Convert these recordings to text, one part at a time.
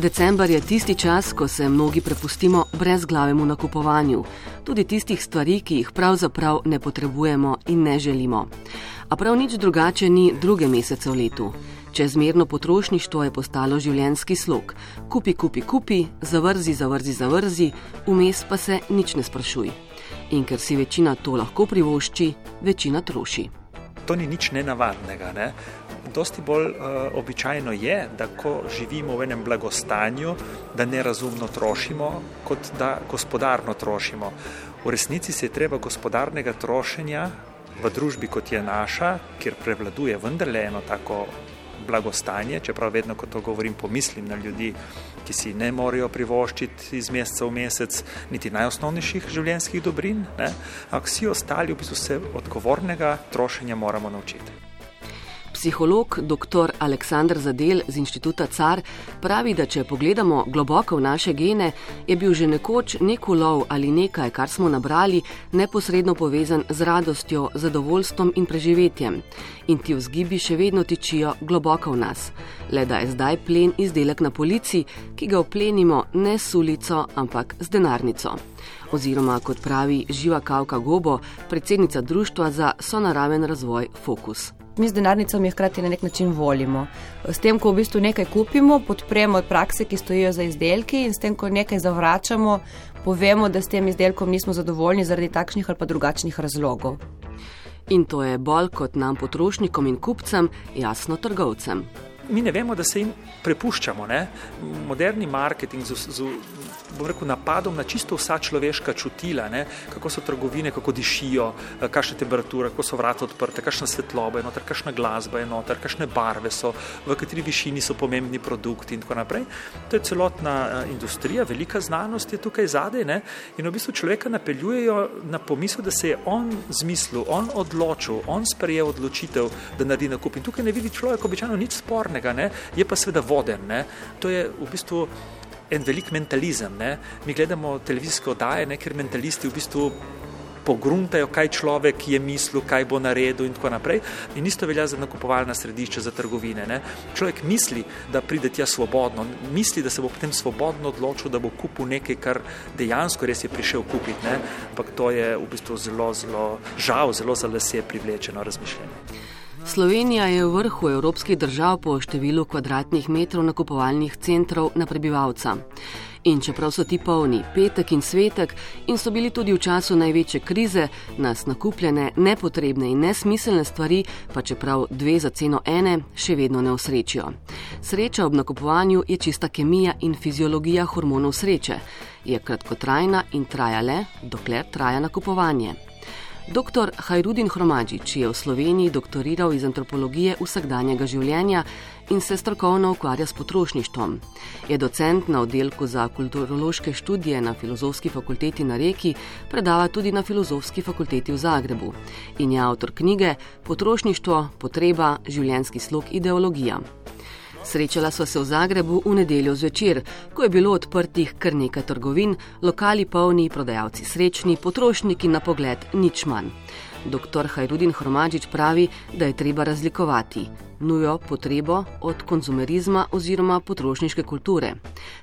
December je tisti čas, ko se mnogi prepustimo brezglavemu nakupovanju, tudi tistih stvari, ki jih pravzaprav ne potrebujemo in ne želimo. A prav nič drugače ni druge mesece v letu. Čezmerno potrošništvo je postalo življenski slog. Kupi, kupi, kupi, zavrzi, zavrzi, zavrzi, vmes pa se nič ne sprašuj. In ker si večina to lahko privošči, večina troši. To ni nič nenavadnega. Ne? Dosti bolj uh, običajno je, da ko živimo v enem blagostanju, da nerazumno trošimo, kot da gospodarno trošimo. V resnici se je treba gospodarnega trošenja v družbi, kot je naša, kjer prevladuje vendarle eno tako blagostanje, čeprav vedno, ko to govorim, pomislim na ljudi, ki si ne morejo privoščiti iz meseca v mesec niti najosnovnejših življenjskih dobrin, ampak vsi ostali v bistvu se odgovornega trošenja moramo naučiti. Psiholog dr. Aleksandr Zadel z inštituta CAR pravi, da če pogledamo globoko v naše gene, je bil že nekoč nek ulov ali nekaj, kar smo nabrali, neposredno povezan z radostjo, zadovoljstvom in preživetjem. In ti vzgibi še vedno tičijo globoko v nas. Le da je zdaj plen izdelek na polici, ki ga oplenimo ne s ulico, ampak z denarnico. Oziroma, kot pravi Živa Kavka Gobo, predsednica Društva za sonaraven razvoj Fokus mi z denarnicami hkrati na nek način volimo. S tem, ko v bistvu nekaj kupimo, podpremo prakse, ki stojijo za izdelki in s tem, ko nekaj zavračamo, povemo, da s tem izdelkom nismo zadovoljni zaradi takšnih ali pa drugačnih razlogov. In to je bolj kot nam potrošnikom in kupcem, jasno trgovcem. Mi ne vemo, da se jim prepuščamo. Ne? Moderni marketing z, z bom rekel, napadom na čisto vsa človeška čutila, ne? kako so trgovine, kako dišijo, eh, kakšne temperature, kako so vrata odprte, kakšna svetloba je noter, kakšna glasba je noter, kakšne barve so, v kateri višini so pomembni produkti in tako naprej. To je celotna eh, industrija, velika znanost je tukaj zadej ne? in v bistvu človeka napeljujejo na pomisel, da se je on zmislil, on odločil, on sprejel odločitev, da naredi nakup. In tukaj ne vidi človek običajno nič spornega, ne? je pa seveda voden. Ne? To je v bistvu en velik mentalizem. Ne? Mi gledamo televizijske oddaje, ne? ker mentalisti v bistvu pogruntajo, kaj človek je mislil, kaj bo naredil in tako naprej. In isto velja za nakupovalna središča, za trgovine. Ne? Človek misli, da pride tja svobodno, misli, da se bo potem svobodno odločil, da bo kupil nekaj, kar dejansko res je prišel kupiti. Ne? Ampak to je v bistvu zelo, zelo žal, zelo za lase privlečeno razmišljanje. Slovenija je v vrhu evropskih držav po številu kvadratnih metrov nakupovalnih centrov na prebivalca. In čeprav so ti polni petek in svetek in so bili tudi v času največje krize, nas nakupljene nepotrebne in nesmiselne stvari, pa čeprav dve za ceno ene, še vedno ne osrečijo. Sreča ob nakupovanju je čista kemija in fiziologija hormonov sreče. Je kratkotrajna in traja le, dokler traja nakupovanje. Dr. Hajrudin Hromadžič je v Sloveniji doktoriral iz antropologije vsakdanjega življenja in se strokovno ukvarja s potrošništvom. Je docent na oddelku za kulturološke študije na Filozofski fakulteti na Reki, predava tudi na Filozofski fakulteti v Zagrebu in je avtor knjige Potrošništvo, potreba, življenski slog, ideologija. Srečala so se v Zagrebu v nedeljo zvečer, ko je bilo odprtih kar nekaj trgovin, lokali polni, prodajalci srečni, potrošniki na pogled nič manj. Dr. Hajrudin Hromadžič pravi, da je treba razlikovati nujo potrebo od konzumerizma oziroma potrošniške kulture.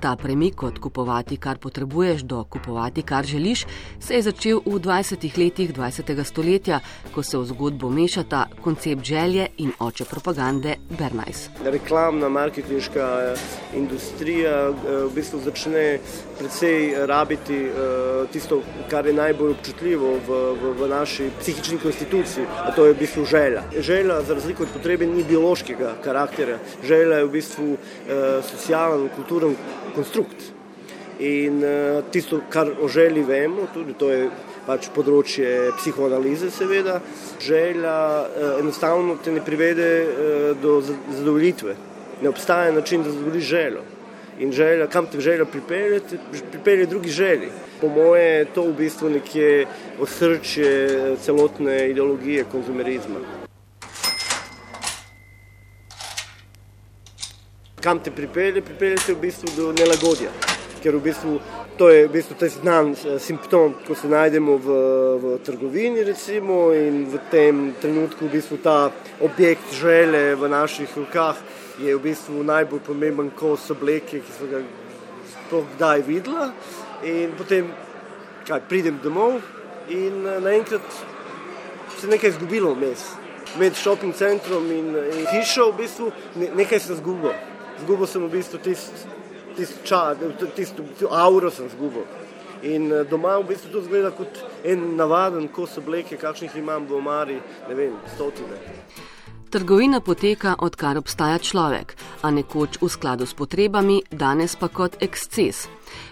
Ta premik od kupovati, kar potrebuješ, do kupovati, kar želiš, se je začel v 20. letih 20. stoletja, ko se v zgodbo mešata koncept želje in oče propagande Bernajs. Reklamna marketinška eh, industrija eh, v bistvu začne rabiti eh, tisto, kar je najbolj občutljivo v, v, v naši psihični konstituciji, a to je v bistvu želja. Želja, za razliko od potrebe, ni biološkega karakterja. Želja je v bistvu socialen, kulturen konstrukt. In tisto, kar o želji vemo, tudi to je pač področje psihoanalize, seveda, želja uh, enostavno te ne privede uh, do zadovoljitve. Ne obstaja način, da zadovoljiš željo. In želja, kam te želja pripelje, te pripelje drugi želji. Po moje je to v bistvu nekje osrčje celotne ideologije konzumerizma. kam te pripelje, pripelje te v bistvu do nelagodja. Ker v bistvu to je v bistvu znan eh, simptom, ko se najdemo v, v trgovini recimo, in v tem trenutku v bistvu ta objekt žele v naših rokah je v bistvu najbolj pomemben kos obleke, ki so ga sploh kdaj videla. In potem kaj, pridem domov in eh, naenkrat se je nekaj zgubilo vmes. Med šoping centrom in, in hišo v bistvu ne, nekaj sem zgubil. Zgubil sem v bistvu tisti tist čas, tisto tist, auro sem zgubil. In eh, doma v bistvu to zgleda kot en navaden kos obleke, kakšnih imam v omari, ne vem, stotine. Trgovina poteka, odkar obstaja človek, a nekoč v skladu s potrebami, danes pa kot eksces.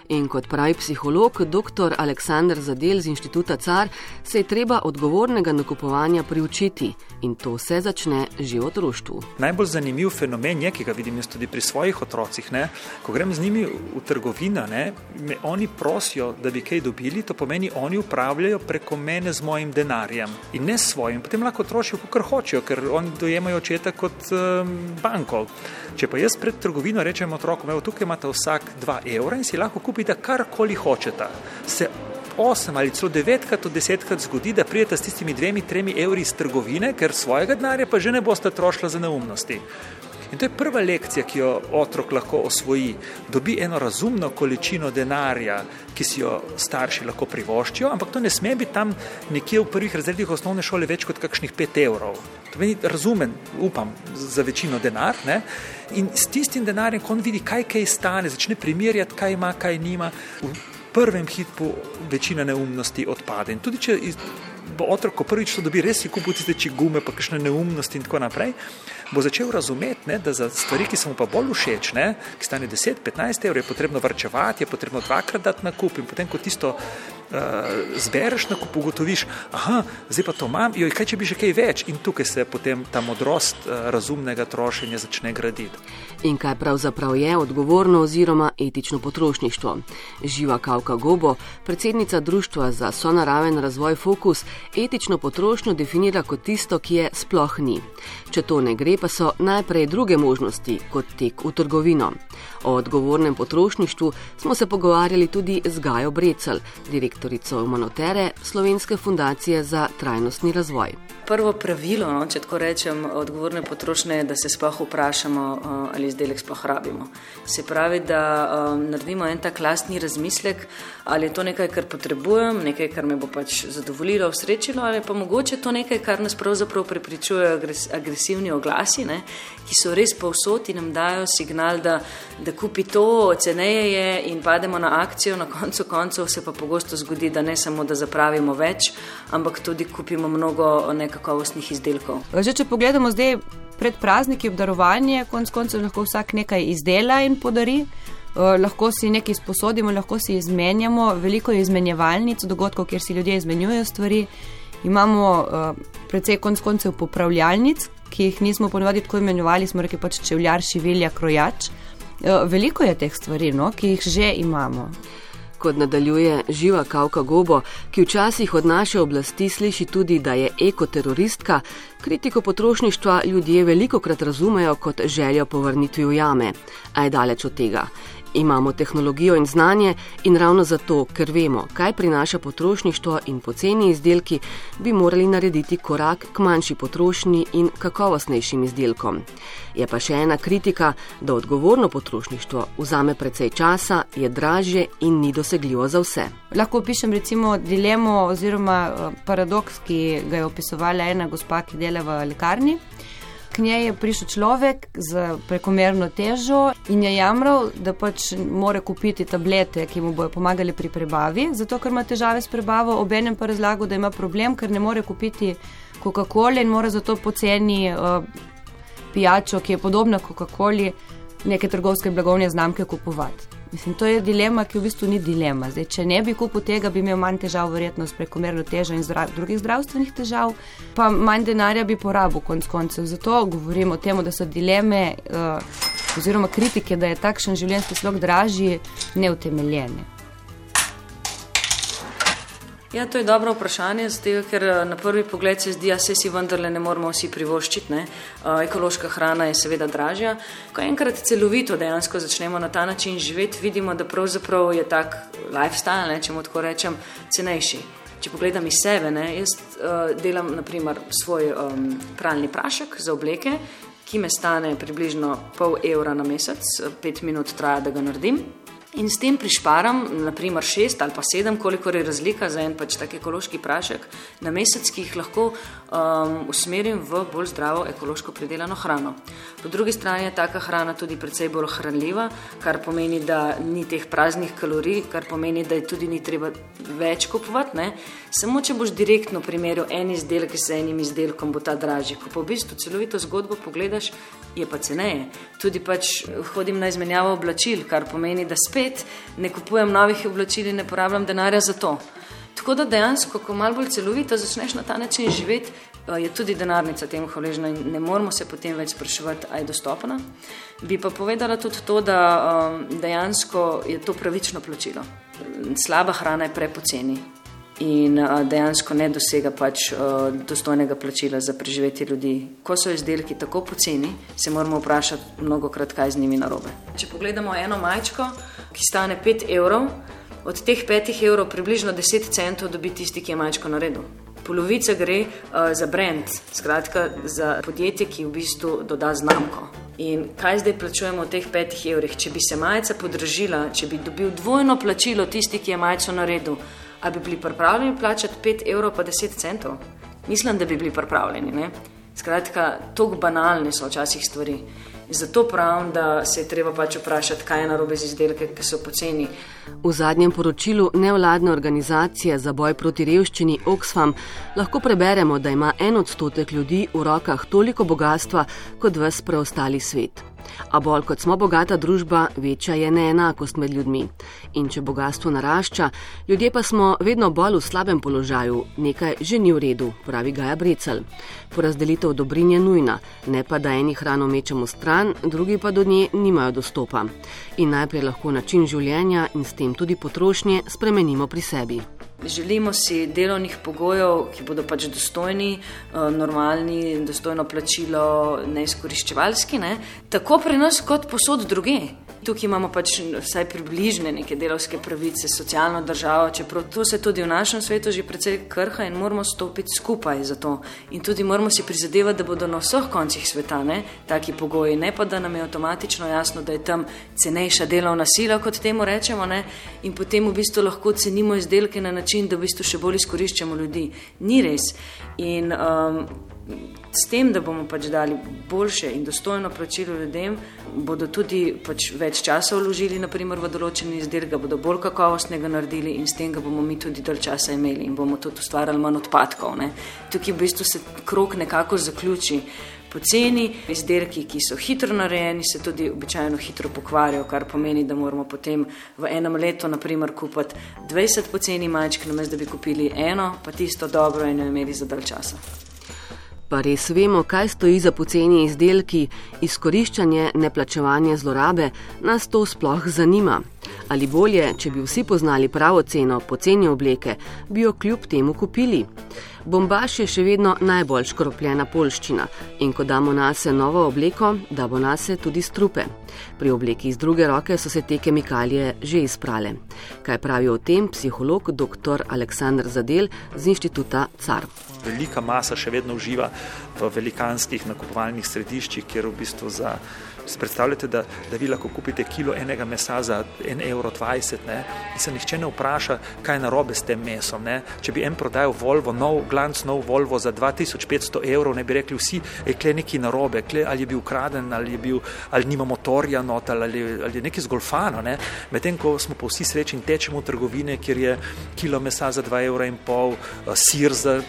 In kot pravi psiholog dr. Aleksandr Zadel z inštituta CAR, se je treba odgovornega nakupovanja priučiti in to se začne že v otroštvu. Najbolj zanimiv fenomen je, ki ga vidim tudi pri svojih otrocih. Ne? Ko grem z njimi v trgovino, ne? me oni prosijo, da bi kaj dobili, to pomeni, oni upravljajo preko mene z mojim denarjem in ne s svojim. Potem lahko trošijo, kar hočejo, ker oni dojemajo očeta kot um, banko. Če pa jaz pred trgovino rečem otrokom, evo tukaj imate vsak 2 evra in si lahko kupite karkoli hočete. Se osem ali celo devetkrat od desetkrat zgodi, da prijete s tistimi dvemi, tremi evri iz trgovine, ker svojega denarja pa že ne boste trošili za neumnosti. In to je prva lekcija, ki jo otrok lahko osvoji. Dobi eno razumno količino denarja, ki si jo starši lahko privoščijo, ampak to ne sme biti tam nekje v prvih razredih osnovne šole več kot kakšnih pet evrov. To meni razumen, upam, za večino denar. Ne? In s tistim denarjem, ko on vidi, kaj kaj stane, začne primerjati, kaj ima, kaj nima. V prvem hipu večina neumnosti odpade. In tudi če bo otrok, ko prvič to dobi, res si kupi tiste čigume, pa kakšne neumnosti in tako naprej, bo začel razumeti, ne, da za stvari, ki so mu pa bolj všeč, ne, ki stane 10-15 evrov, je potrebno vrčevati, je potrebno dvakrat dati na kup in potem, ko tisto zbereš na kup, ugotoviš, aha, zdaj pa to imam, joj, kaj če bi že kaj več in tukaj se potem ta modrost uh, razumnega trošenja začne graditi. In kaj pravzaprav je odgovorno oziroma etično potrošništvo? Živa Kavka Gobo, predsednica Društva za sonaraven razvoj Fokus, etično potrošnjo definira kot tisto, ki je sploh ni. Če to ne gre, pa so najprej druge možnosti, kot tek v trgovino. O odgovornem potrošništvu smo se pogovarjali tudi z Gajo Brecel, direktorico Monotere Slovenske fundacije za trajnostni razvoj. Prvo pravilo, no, če tako rečem, odgovorne potrošnje je, da se sploh vprašamo, uh, ali izdelek sploh rabimo. Se pravi, da um, naredimo en tak lastni razmislek, ali je to nekaj, kar potrebujem, nekaj, kar me bo pač zadovoljilo, srečilo, ali pa mogoče to nekaj, kar nas pravzaprav prepričujejo agresivni oglasi, ne, ki so res povsod in nam dajo signal, da, da kupi to, ceneje je in pademo na akcijo, na koncu koncev se pa pogosto zgodi, da ne samo, da zapravimo več, ampak tudi kupimo mnogo nekakovostnih izdelkov. Že če pogledamo zdaj pred prazniki obdarovanje, konc koncev lahko vsak nekaj izdela in podari. Uh, lahko si nekaj sposodimo, lahko si izmenjamo, veliko je izmenjevalnic, dogodkov, kjer si ljudje izmenjujejo stvari. Imamo uh, precej konc koncev popravljalnic, ki jih nismo ponovadi tako imenovali, smo rekli pač čevljar, šivilja, krojač. Uh, veliko je teh stvari, no, ki jih že imamo. Kot nadaljuje živa Kavka Gobo, ki včasih od naše oblasti sliši tudi, da je ekoteroristka, kritiko potrošništva ljudje veliko krat razumejo kot željo po vrnitvi v jame, a je daleč od tega. Imamo tehnologijo in znanje in ravno zato, ker vemo, kaj prinaša potrošništvo in poceni izdelki, bi morali narediti korak k manjši potrošnji in kakovostnejšim izdelkom. Je pa še ena kritika, da odgovorno potrošništvo vzame precej časa, je dražje in ni dosegljivo za vse. Lahko pišem recimo dilemo oziroma eh, paradoks, ki ga je opisovala ena gospa, ki dela v lekarni njej je prišel človek z prekomerno težo in je jamral, da pač mora kupiti tablete, ki mu bodo pomagali pri prebavi, zato ker ima težave s prebavo, obenem pa razlago, da ima problem, ker ne more kupiti Coca-Cola in mora zato poceni uh, pijačo, ki je podobna Coca-Coli, neke trgovske blagovne znamke kupovati. Mislim, to je dilema, ki v bistvu ni dilema. Zdaj, če ne bi kupil tega, bi imel manj težav, verjetno s prekomerno težo in zdra drugih zdravstvenih težav, pa manj denarja bi porabil konc koncev. Zato govorimo o tem, da so dileme uh, oziroma kritike, da je takšen življenjski slog dražji, neutemeljene. Ja, to je dobro vprašanje, zato, ker eh, na prvi pogled se zdi, da se si vendarle ne moramo vsi privoščiti. Ne? Uh, ekološka hrana je seveda dražja. Ko enkrat celovito dejansko začnemo na ta način živeti, vidimo, da pravzaprav je tak lifestyle, ne, če mu tako rečem, cenejši. Če pogledam iz sebe, ne, jaz uh, delam naprimer svoj um, pralni prašek za obleke, ki me stane približno pol evra na mesec, pet minut traja, da ga naredim. In s tem prišparam, naprimer, šest ali pa sedem, koliko je razlika za en pač tak ekološki prašek na mesec, ki jih lahko um, usmerim v bolj zdravo ekološko pridelano hrano. Po drugi strani je taka hrana tudi precej bolj hranljiva, kar pomeni, da ni teh praznih kalorij, kar pomeni, da je tudi ni treba več kupovati. Ne? Samo če boš direktno primerjal en izdelek z enim izdelkom, bo ta dražji. Ko pa v bistvu celovito zgodbo pogledaš, je pa ceneje. Tudi pač hodim na izmenjavo oblačil, kar pomeni, da spet spet ne kupujem novih oblačil in ne porabljam denarja za to. Tako da dejansko, ko malo bolj celovito začneš na ta način živeti, eh, je tudi denarnica temu hvaležna in ne moramo se potem več spraševati, ali je dostopna. Bi pa povedala tudi to, da eh, dejansko je to pravično plačilo. Slaba hrana je prepoceni in dejansko ne dosega pač dostojnega plačila za preživetje ljudi. Ko so izdelki tako poceni, se moramo vprašati mnogo krat, kaj z njimi narobe. Če pogledamo eno majčko, ki stane 5 evrov, od teh 5 evrov približno 10 centov dobi tisti, ki je majčko naredil. Polovica gre uh, za brand, skratka za podjetje, ki v bistvu doda znamko. In kaj zdaj plačujemo v teh petih evrih? Če bi se majica podražila, če bi dobil dvojno plačilo tisti, ki je majico naredil, ali bi bili pripravljeni plačati 5 evrov pa 10 centov? Mislim, da bi bili pripravljeni. Ne? Skratka, tako banalne so včasih stvari. Zato pravim, da se je treba pač vprašati, kaj je narobe z izdelki, ki so poceni. V zadnjem poročilu nevladne organizacije za boj proti revščini Oxfam lahko preberemo, da ima en odstotek ljudi v rokah toliko bogatstva kot ves preostali svet. A bolj kot smo bogata družba, večja je neenakost med ljudmi. In če bogatstvo narašča, ljudje pa smo vedno bolj v slabem položaju, nekaj že ni v redu, pravi Gaja Brecel. Porazdelitev dobrin je nujna, ne pa da eni hrano mečemo stran, drugi pa do nje nimajo dostopa. In najprej lahko način življenja in s tem tudi potrošnje spremenimo pri sebi. Želimo si delovnih pogojev, ki bodo pač dostojni, eh, normalni, dostojno plačilo, neizkoriščevalski, ne? tako pri nas kot posod druge. Tukaj imamo pač vsaj približne neke delovske pravice, socialno državo, čeprav to se tudi v našem svetu že precej krha in moramo stopiti skupaj za to. In tudi moramo si prizadevati, da bodo na vseh koncih sveta ne, taki pogoji, ne pa da nam je avtomatično jasno, da je tam cenejša delovna sila, kot temu rečemo, ne, in potem v bistvu lahko cenimo izdelke na način, da v bistvu še bolj izkoriščamo ljudi. Ni res. In, um, S tem, da bomo pač dali boljše in dostojno plačilo ljudem, bodo tudi pač več časa vložili naprimer, v določen izdelek, bodo bolj kakovostnega naredili in s tem ga bomo mi tudi dalj časa imeli in bomo tudi ustvarjali manj odpadkov. Ne. Tukaj v bistvu se krok nekako zaključi. Poceni izdelki, ki so hitro narejeni, se tudi običajno hitro pokvarijo, kar pomeni, da moramo potem v enem letu naprimer kupiti 20 poceni majčk, namesto da bi kupili eno, pa tisto dobro in jo imeli za dalj časa pa res vemo, kaj stoji za poceni izdelki, izkoriščanje, neplačevanje zlorabe, nas to sploh zanima. Ali bolje, če bi vsi poznali pravo ceno poceni obleke, bi jo kljub temu kupili. Bombaž je še vedno najbolj škropljena polščina in ko damo na se novo obleko, da bo na se tudi strupe. Pri obleki iz druge roke so se te kemikalije že izprale. Kaj pravi o tem psiholog dr. Aleksandr Zadel z inštituta CAR? Velika masa še vedno uživa v velikanskih nakupovalnih središčih, kjer v bistvu za Predstavljate, da, da vi lahko kupite kilo enega mesa za 1,20 evro in se nihče ne vpraša, kaj je narobe s tem mesom. Ne? Če bi en prodajal Volvo, nov glanc, nov Volvo za 2500 evrov, ne bi rekli vsi, je kle neki narobe, kle, ali je bil ukraden, ali, je bil, ali nima motorja not, ali, ali je neki zgolfano. Ne? Medtem ko smo pa vsi srečni tečemo v trgovine, kjer je kilo mesa za 2,5 evra, eh, sir za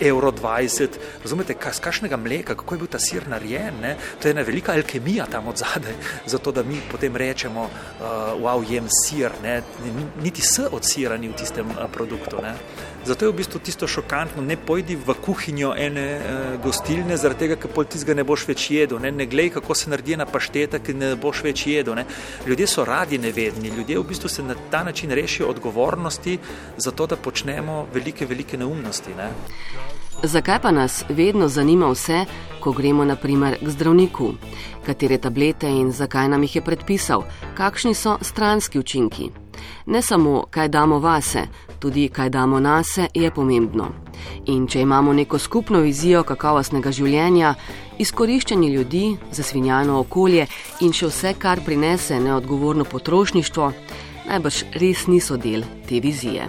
evro 20. Razumete, z kakšnega mleka, kako je bil ta sir narejen? Ne? To je ena velika alkemija tam od zadaj, zato da mi potem rečemo, uh, wow, jem sir, ne? niti s od sira ni v tistem uh, produktu. Ne? Zato je v bistvu tisto šokantno, ne pojdi v kuhinjo ene uh, gostilne, zaradi tega, ker pol tizga ne boš več jedel, ne, ne glej, kako se naredi ena pašteta, ker ne boš več jedel. Ne. Ljudje so radi nevedni, ljudje v bistvu se na ta način rešijo odgovornosti za to, da počnemo velike, velike neumnosti. Ne. Zakaj pa nas vedno zanima vse, ko gremo naprimer k zdravniku? Katere tablete in zakaj nam jih je predpisal? Kakšni so stranski učinki? Ne samo, kaj damo vase, tudi kaj damo nase, je pomembno. In če imamo neko skupno vizijo kakovostnega življenja, izkoriščanje ljudi, zasvinjano okolje in še vse, kar prinese neodgovorno potrošništvo, najbrž res niso del te vizije.